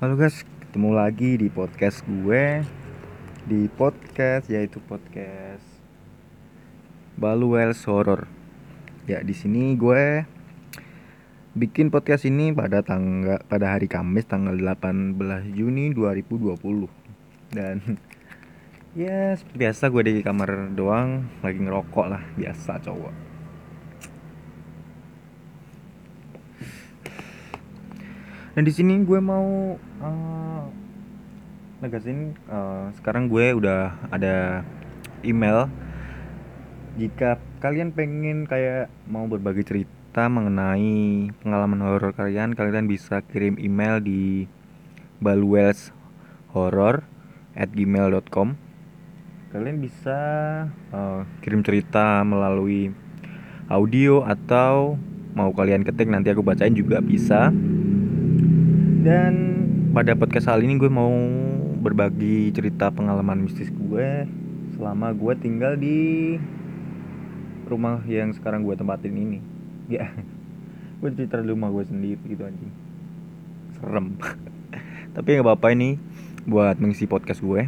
Halo guys, ketemu lagi di podcast gue. Di podcast yaitu podcast Baluels Horror. Ya di sini gue bikin podcast ini pada tanggal pada hari Kamis tanggal 18 Juni 2020 Dan ya seperti biasa gue di kamar doang lagi ngerokok lah biasa cowok Dan di sini gue mau uh, negasin uh, sekarang gue udah ada email. Jika kalian pengen kayak mau berbagi cerita mengenai pengalaman horor kalian kalian bisa kirim email di baluelshorror at gmail.com kalian bisa uh, kirim cerita melalui audio atau mau kalian ketik nanti aku bacain juga bisa dan pada podcast kali ini gue mau berbagi cerita pengalaman mistis gue selama gue tinggal di rumah yang sekarang gue tempatin ini. Ya, gue cerita di rumah gue sendiri gitu anjing. Serem. Tapi nggak apa-apa ini buat mengisi podcast gue.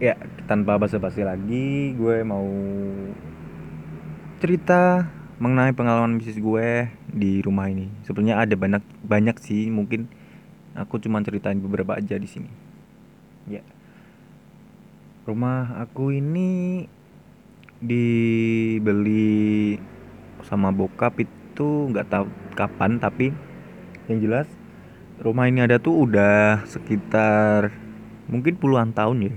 Ya, tanpa basa-basi lagi, gue mau cerita mengenai pengalaman bisnis gue di rumah ini. Sebenarnya ada banyak banyak sih, mungkin aku cuma ceritain beberapa aja di sini. Ya. Rumah aku ini dibeli sama bokap itu nggak tahu kapan tapi yang jelas rumah ini ada tuh udah sekitar mungkin puluhan tahun ya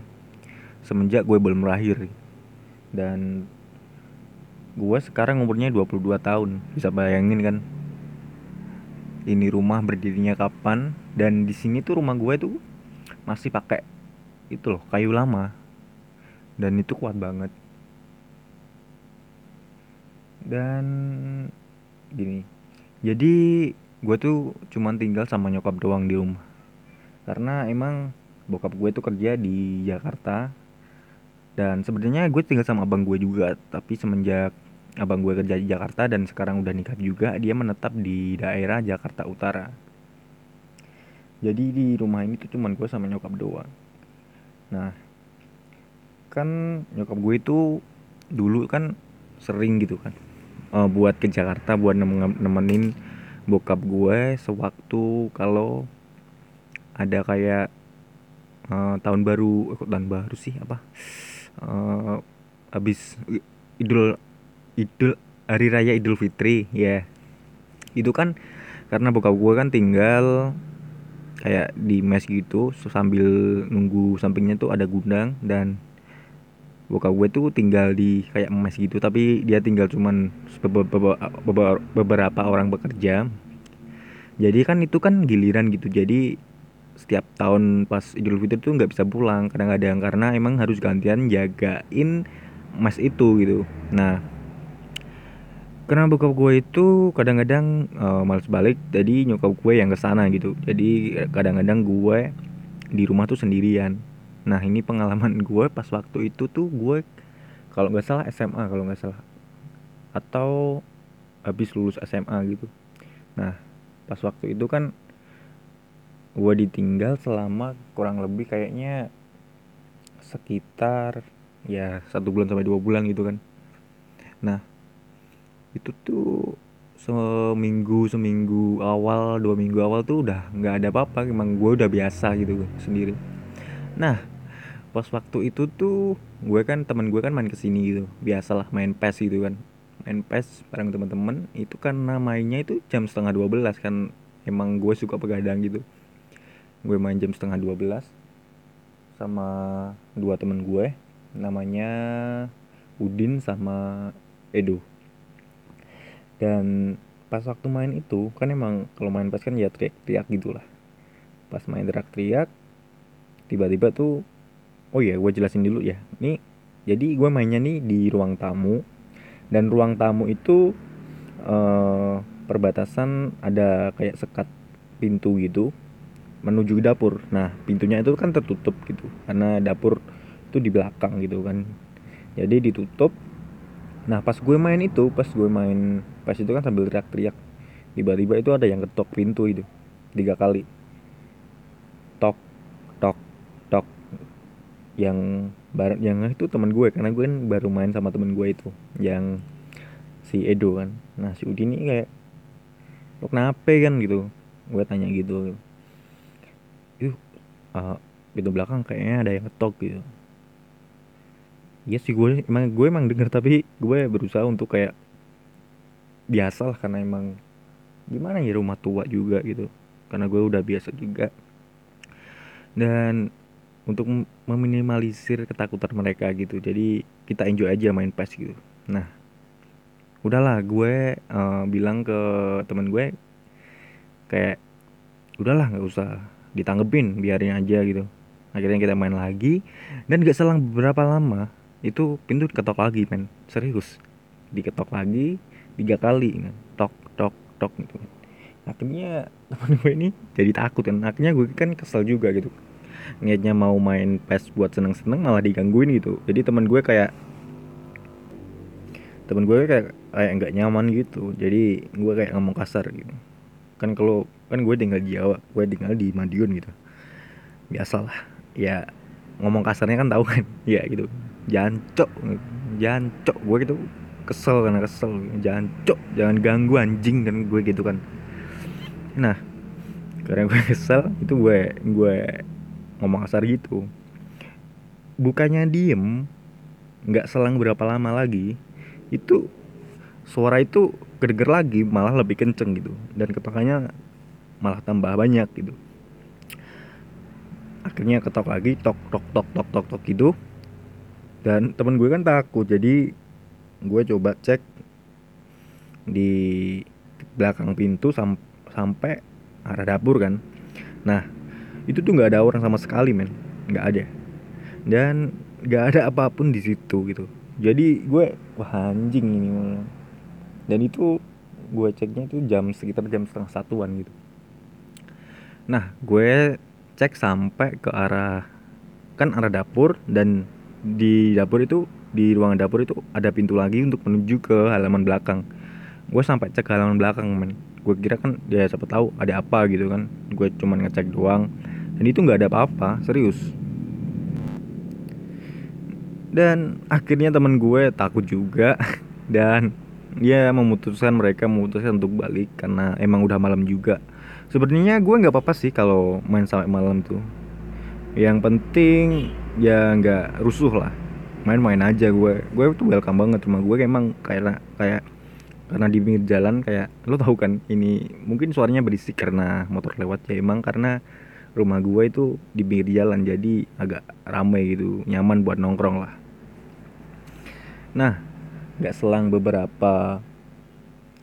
semenjak gue belum lahir dan gue sekarang umurnya 22 tahun bisa bayangin kan? Ini rumah berdirinya kapan dan di sini tuh rumah gue tuh masih pakai itu loh kayu lama. Dan itu kuat banget. Dan gini jadi gue tuh cuman tinggal sama nyokap doang di rumah. Karena emang bokap gue tuh kerja di Jakarta dan sebenarnya gue tinggal sama abang gue juga tapi semenjak abang gue kerja di Jakarta dan sekarang udah nikah juga dia menetap di daerah Jakarta Utara. Jadi di rumah ini tuh cuman gue sama nyokap doang. Nah kan nyokap gue itu dulu kan sering gitu kan uh, buat ke Jakarta buat nemenin bokap gue sewaktu kalau ada kayak uh, tahun baru ikut tahun baru sih apa? Uh, habis idul idul hari raya idul fitri ya yeah. itu kan karena bokap gue kan tinggal kayak di mes gitu sambil nunggu sampingnya tuh ada gudang dan bokap gue tuh tinggal di kayak mes gitu tapi dia tinggal cuman beberapa, orang bekerja jadi kan itu kan giliran gitu jadi setiap tahun pas Idul Fitri tuh nggak bisa pulang kadang-kadang karena emang harus gantian jagain mas itu gitu nah karena bokap gue itu kadang-kadang uh, males balik jadi nyokap gue yang ke sana gitu. Jadi kadang-kadang gue di rumah tuh sendirian. Nah ini pengalaman gue pas waktu itu tuh gue kalau nggak salah SMA kalau nggak salah. Atau habis lulus SMA gitu. Nah pas waktu itu kan gue ditinggal selama kurang lebih kayaknya sekitar ya satu bulan sampai dua bulan gitu kan. Nah itu tuh seminggu seminggu awal dua minggu awal tuh udah nggak ada apa-apa emang gue udah biasa gitu sendiri. Nah pas waktu itu tuh gue kan teman gue kan main ke sini gitu biasalah main pes gitu kan. Main pes bareng teman-teman itu kan namanya itu jam setengah dua belas kan emang gue suka begadang gitu. Gue main jam setengah 12 sama dua temen gue namanya Udin sama Edo dan pas waktu main itu kan emang kalau main pas kan ya teriak-teriak gitulah. Pas main teriak-teriak tiba-tiba tuh oh ya gue jelasin dulu ya. Nih jadi gue mainnya nih di ruang tamu. Dan ruang tamu itu eh, perbatasan ada kayak sekat pintu gitu menuju dapur. Nah pintunya itu kan tertutup gitu karena dapur itu di belakang gitu kan. Jadi ditutup nah pas gue main itu pas gue main pas itu kan sambil teriak-teriak. Tiba-tiba itu ada yang ketok pintu itu tiga kali. Tok tok tok. Yang bar yang itu teman gue karena gue kan baru main sama temen gue itu yang si Edo kan. Nah si Udin ini kayak lo kenapa kan? gitu. Gue tanya gitu. Itu uh, pintu belakang kayaknya ada yang ketok gitu Iya sih gue emang gue emang denger tapi gue berusaha untuk kayak biasa lah karena emang gimana ya rumah tua juga gitu. Karena gue udah biasa juga. Dan untuk meminimalisir ketakutan mereka gitu jadi kita enjoy aja main PES gitu. Nah udahlah gue uh, bilang ke temen gue kayak udahlah nggak usah ditanggepin biarin aja gitu. Akhirnya kita main lagi dan gak selang beberapa lama itu pintu diketok lagi men. Serius. Diketok lagi tiga kali kan tok tok tok gitu kan akhirnya teman gue ini jadi takut kan. Akhirnya gue kan kesel juga gitu. Niatnya mau main PES buat seneng-seneng malah digangguin gitu. Jadi teman gue kayak teman gue kayak kayak nggak nyaman gitu. Jadi gue kayak ngomong kasar gitu. Kan kalau kan gue tinggal di Jawa gue tinggal di Madiun gitu. Biasalah. Ya ngomong kasarnya kan tahu kan. Ya gitu. Jancok jancok. Gue gitu kesel karena kesel. Jancok jangan ganggu anjing kan gue gitu kan. Nah karena gue kesel itu gue gue ngomong kasar gitu. Bukannya diem nggak selang berapa lama lagi itu suara itu kedenger lagi malah lebih kenceng gitu. Dan ketokannya malah tambah banyak gitu akhirnya ketok lagi tok tok tok tok tok tok gitu. Dan temen gue kan takut jadi gue coba cek di belakang pintu sam sampai arah dapur kan. Nah itu tuh nggak ada orang sama sekali men. Nggak ada. Dan nggak ada apa pun di situ gitu. Jadi gue wah anjing ini dan itu gue ceknya tuh jam sekitar jam setengah satuan gitu. Nah gue cek sampai ke arah kan arah dapur dan di dapur itu di ruangan dapur itu ada pintu lagi untuk menuju ke halaman belakang. Gue sampai cek halaman belakang men. Gue kira kan ya siapa tahu ada apa gitu kan. Gue cuman ngecek doang. Dan itu nggak ada apa-apa serius. Dan akhirnya temen gue takut juga. Dan dia memutuskan mereka memutuskan untuk balik karena emang udah malam juga sebenarnya gue nggak apa-apa sih kalau main sampai malam tuh. Yang penting ya nggak rusuh lah. Main-main aja gue gue tuh welcome banget. Cuma gue emang kayak kayak karena di pinggir jalan kayak lo tau kan ini mungkin suaranya berisik karena motor lewat ya. Emang karena rumah gue itu di pinggir jalan jadi agak ramai gitu. Nyaman buat nongkrong lah. Nah nggak selang beberapa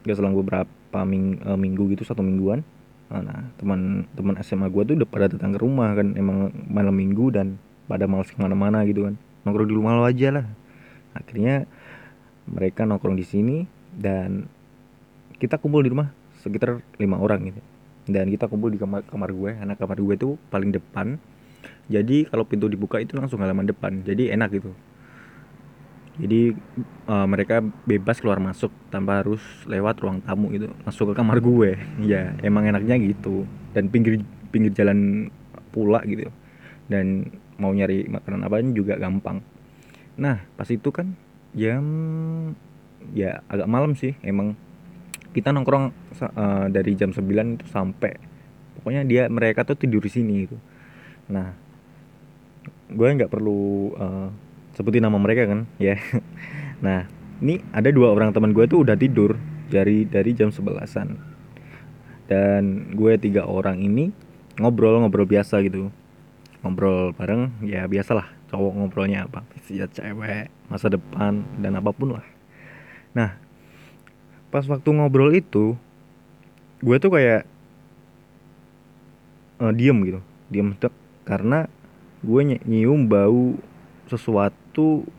nggak selang beberapa ming, uh, minggu gitu satu mingguan nah teman teman SMA gue tuh udah pada datang ke rumah kan emang malam minggu dan pada males ke mana-mana gitu kan. Nongkrong di rumah lo aja lah. Akhirnya mereka nongkrong di sini dan kita kumpul di rumah sekitar lima orang gitu. Dan kita kumpul di kamar kamar gue. Anak kamar gue tuh paling depan. Jadi kalau pintu dibuka itu langsung halaman depan. Jadi enak gitu jadi uh, mereka bebas keluar masuk tanpa harus lewat ruang tamu gitu masuk ke kamar gue. Ya emang enaknya gitu. Dan pinggir pinggir jalan pula gitu. Dan mau nyari makanan apa juga gampang. Nah pas itu kan jam ya agak malam sih emang. Kita nongkrong uh, dari jam 9 itu sampai. Pokoknya dia mereka tuh tidur di sini gitu. Nah gue nggak perlu uh, sebutin nama mereka kan? Ya. Nah ini ada dua orang teman gue tuh udah tidur dari dari jam sebelasan. Dan gue tiga orang ini ngobrol ngobrol biasa gitu. Ngobrol bareng ya biasalah cowok ngobrolnya apa ya cewek masa depan dan apa pun lah. Nah pas waktu ngobrol itu gue tuh kayak uh, diem gitu. Diem dek karena gue ny nyium bau sesuatu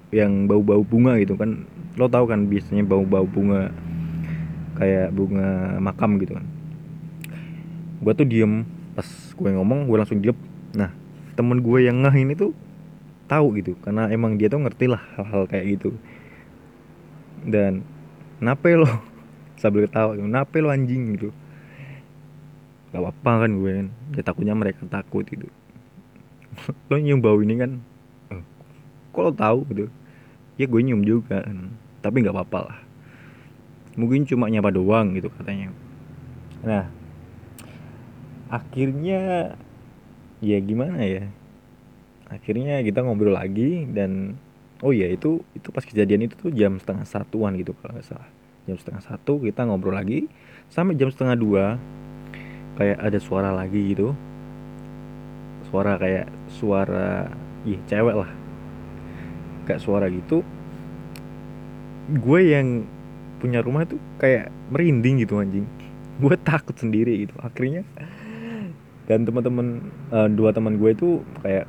yang bau-bau bunga gitu kan. Lo tau kan biasanya bau-bau bunga kayak bunga makam gitu kan. Gue tuh diem pas gue ngomong gue langsung diem nah temen gue yang ngeh ini tuh tahu gitu karena emang dia tuh ngerti lah hal-hal kayak gitu. Dan nape lo? Sambil ketawa nape lo anjing? gitu. Gak apa-apa kan gue kan ya takutnya mereka takut gitu. Lo nyium bau ini kan kok lo tahu gitu. Ya gue nyium juga kan. Tapi nggak apa-apa lah. Mungkin cuma nyapa doang gitu katanya. Nah akhirnya ya gimana ya? Akhirnya kita ngobrol lagi dan oh ya itu itu pas kejadian itu tuh jam setengah satuan gitu kalau nggak salah. Jam setengah satu kita ngobrol lagi sampai jam setengah dua kayak ada suara lagi gitu. Suara kayak suara ih cewek lah kayak suara gitu gue yang punya rumah tuh kayak merinding gitu anjing. Gue takut sendiri gitu. Akhirnya dan teman-teman uh, dua teman gue itu kayak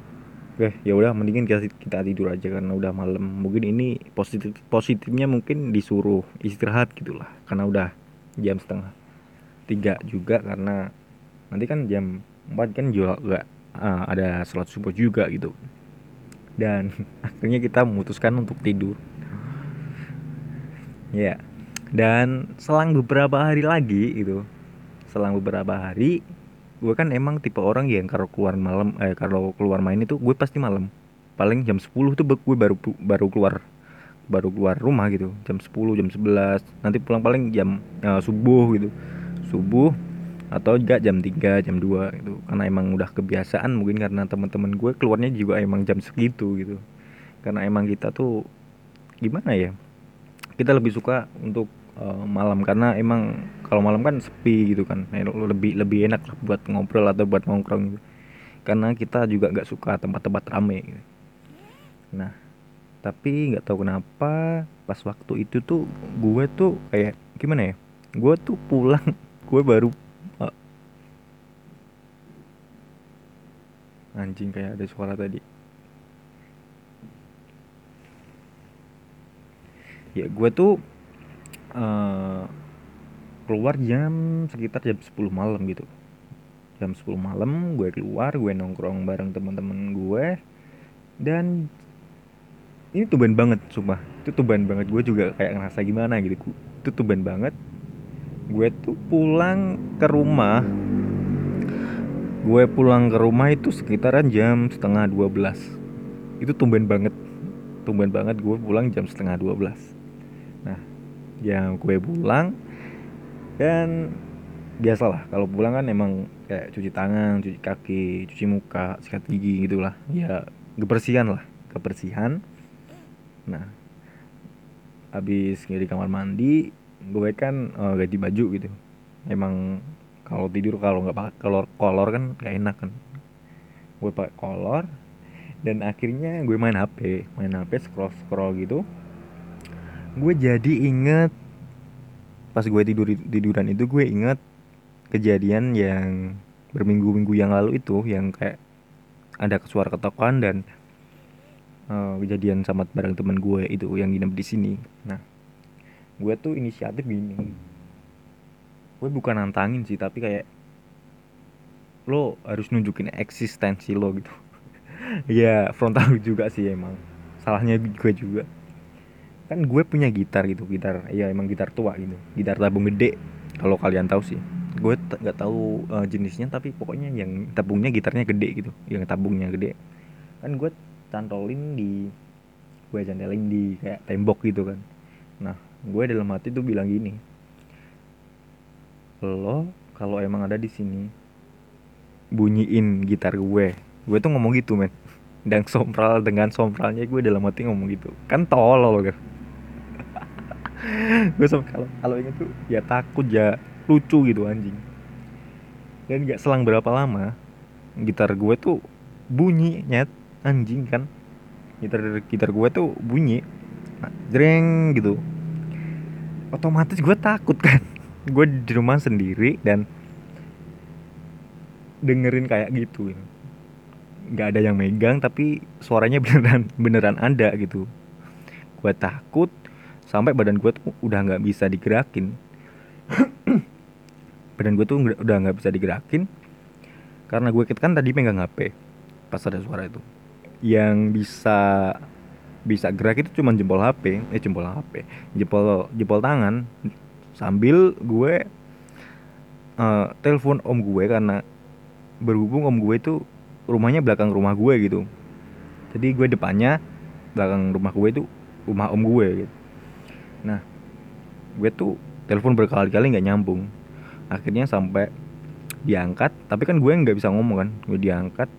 eh ya udah mendingan kita kita tidur aja karena udah malam. Mungkin ini positif positifnya mungkin disuruh istirahat gitulah karena udah jam setengah tiga juga karena nanti kan jam 4 kan juga gak uh, ada sholat subuh juga gitu dan akhirnya kita memutuskan untuk tidur. Ya. Dan selang beberapa hari lagi itu selang beberapa hari gue kan emang tipe orang yang kalau keluar malam eh kalau keluar main itu gue pasti malam. Paling jam 10 tuh gue baru baru keluar baru keluar rumah gitu. Jam 10 jam 11 nanti pulang paling jam uh, subuh gitu. Subuh atau juga jam 3 jam 2 gitu. Karena emang udah kebiasaan mungkin karena teman-teman gue keluarnya juga emang jam segitu gitu. Karena emang kita tuh gimana ya kita lebih suka untuk uh, malam. Karena emang kalau malam kan sepi gitu kan. Nah, lebih lebih enak buat ngobrol atau buat nongkrong gitu. Karena kita juga nggak suka tempat-tempat rame gitu. nah tapi nggak tahu kenapa pas waktu itu tuh gue tuh kayak gimana ya gue tuh pulang gue baru anjing kayak ada suara tadi. Ya gue tuh uh, keluar jam sekitar jam 10 malam gitu. Jam 10 malam gue keluar gue nongkrong bareng teman-teman gue dan ini tuban banget sumpah. Itu tuban banget. Gue juga kayak ngerasa gimana gitu. Itu tuban banget. Gue tuh pulang ke rumah gue pulang ke rumah itu sekitaran jam setengah 12 itu tumben banget. Tumben banget gue pulang jam setengah 12 nah jam gue pulang dan biasalah kalau pulang kan emang kayak cuci tangan cuci kaki cuci muka sikat gigi gitulah. Ya kebersihan lah kebersihan. Nah habis di kamar mandi gue kan uh, ganti baju gitu. Emang kalau tidur kalau nggak pakai kolor kolor kan gak enak kan. Gue pakai kolor dan akhirnya gue main HP main HP scroll scroll gitu. Gue jadi inget pas gue tidur tiduran itu gue inget kejadian yang berminggu-minggu yang lalu itu yang kayak ada suara ketokan dan uh, kejadian sama bareng teman gue itu yang nginep di sini. Nah gue tuh inisiatif gini gue bukan nantangin sih tapi kayak lo harus nunjukin eksistensi lo gitu. Ya frontal juga sih emang. Salahnya gue juga. Kan gue punya gitar gitu gitar ya emang gitar tua gitu. Gitar tabung gede kalau kalian tahu sih. Gue nggak tahu uh, jenisnya tapi pokoknya yang tabungnya gitarnya gede gitu yang tabungnya gede. Kan gue cantolin di gue cantelin di kayak tembok gitu kan. Nah gue dalam hati tuh bilang gini lo kalau emang ada di sini bunyiin gitar gue. Gue tuh ngomong gitu men. Dan sompral dengan sompralnya gue dalam hati ngomong gitu. Kan tolol kan gue sama kalau kalau inget tuh ya takut ya lucu gitu anjing. Dan gak selang berapa lama gitar gue tuh bunyi nyet. Anjing kan. Gitar gitar gue tuh bunyi jreng gitu. Otomatis gue takut kan gue di rumah sendiri dan dengerin kayak gitu. Nggak ada yang megang tapi suaranya beneran beneran ada gitu. Gue takut sampai badan gue tuh udah nggak bisa digerakin. Badan gue tuh udah nggak bisa digerakin karena gue kan tadi megang hp pas ada suara itu. Yang bisa bisa gerak itu cuma jempol hp eh jempol hp jempol jempol tangan sambil gue uh, telepon om gue karena berhubung om gue itu rumahnya belakang rumah gue gitu. Jadi gue depannya belakang rumah gue itu rumah om gue gitu. Nah gue tuh telepon berkali-kali nggak nyambung. Akhirnya sampai diangkat tapi kan gue nggak bisa ngomong kan. Gue diangkat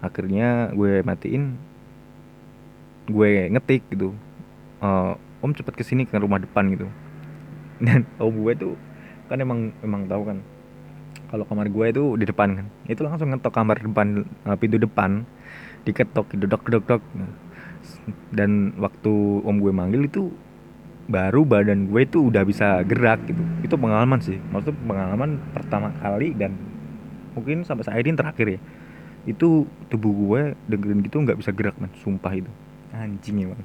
akhirnya gue matiin gue ngetik gitu. Uh, om cepet ke sini ke rumah depan gitu dan om gue tuh kan emang emang tahu kan kalau kamar gue itu di depan kan. Itu langsung ngetok kamar depan uh, pintu depan diketok dok dok dok dan waktu om gue manggil itu baru badan gue itu udah bisa gerak gitu. Itu pengalaman sih maksud pengalaman pertama kali dan mungkin sampai saat ini terakhir ya. Itu tubuh gue dengerin gitu nggak bisa gerak man sumpah itu. Anjing emang.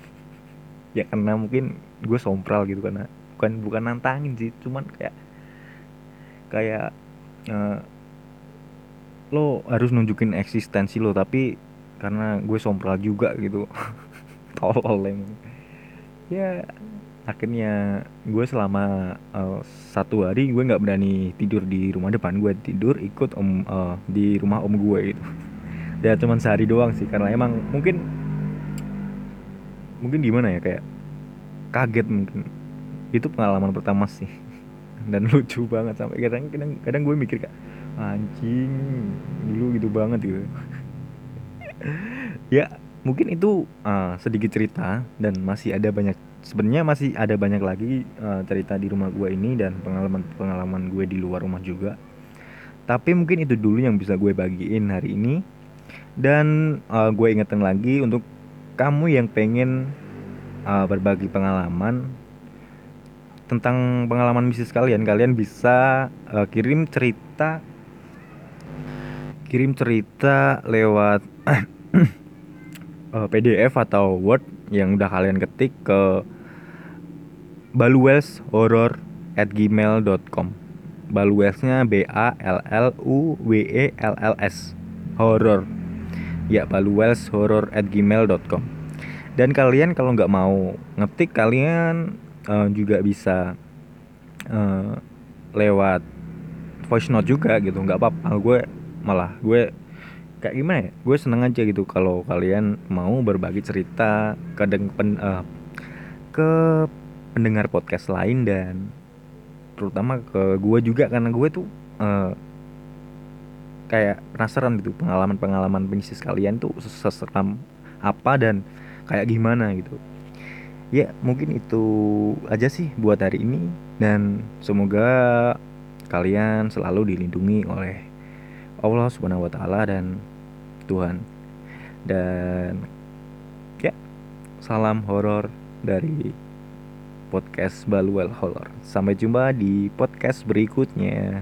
Ya karena mungkin gue sompral gitu karena bukan bukan nantangin sih cuman kayak kayak uh, lo harus nunjukin eksistensi lo tapi karena gue sompral juga gitu. Tolol emang. Ya akhirnya gue selama uh, satu hari gue nggak berani tidur di rumah depan gue tidur ikut om uh, di rumah om gue itu ya cuman sehari doang sih karena emang mungkin mungkin gimana ya kayak kaget mungkin itu pengalaman pertama sih dan lucu banget sampai kadang kadang kadang gue mikir kak anjing dulu gitu banget gitu ya mungkin itu uh, sedikit cerita dan masih ada banyak sebenarnya masih ada banyak lagi uh, cerita di rumah gue ini dan pengalaman-pengalaman gue di luar rumah juga. Tapi mungkin itu dulu yang bisa gue bagiin hari ini. Dan uh, gue ingetin lagi untuk kamu yang pengen uh, berbagi pengalaman tentang pengalaman bisnis kalian, kalian bisa uh, kirim cerita kirim cerita lewat uh, PDF atau Word yang udah kalian ketik ke baluels horror at gmail.com baluelsnya b a l l u w e l l s. Horror. Ya baluels horror at gmail.com dan kalian kalau nggak mau ngetik kalian uh, juga bisa uh, lewat voice note juga gitu. Nggak apa-apa. Gue malah gue kayak gimana ya? Gue seneng aja gitu kalau kalian mau berbagi cerita ke pen, uh, ke pendengar podcast lain dan terutama ke gue juga. Karena gue tuh uh, kayak penasaran gitu pengalaman-pengalaman bisnis kalian tuh seseram apa dan kayak gimana gitu ya mungkin itu aja sih buat hari ini dan semoga kalian selalu dilindungi oleh Allah Subhanahu wa taala dan Tuhan. Dan ya, salam horor dari podcast Baluel Horror. Sampai jumpa di podcast berikutnya.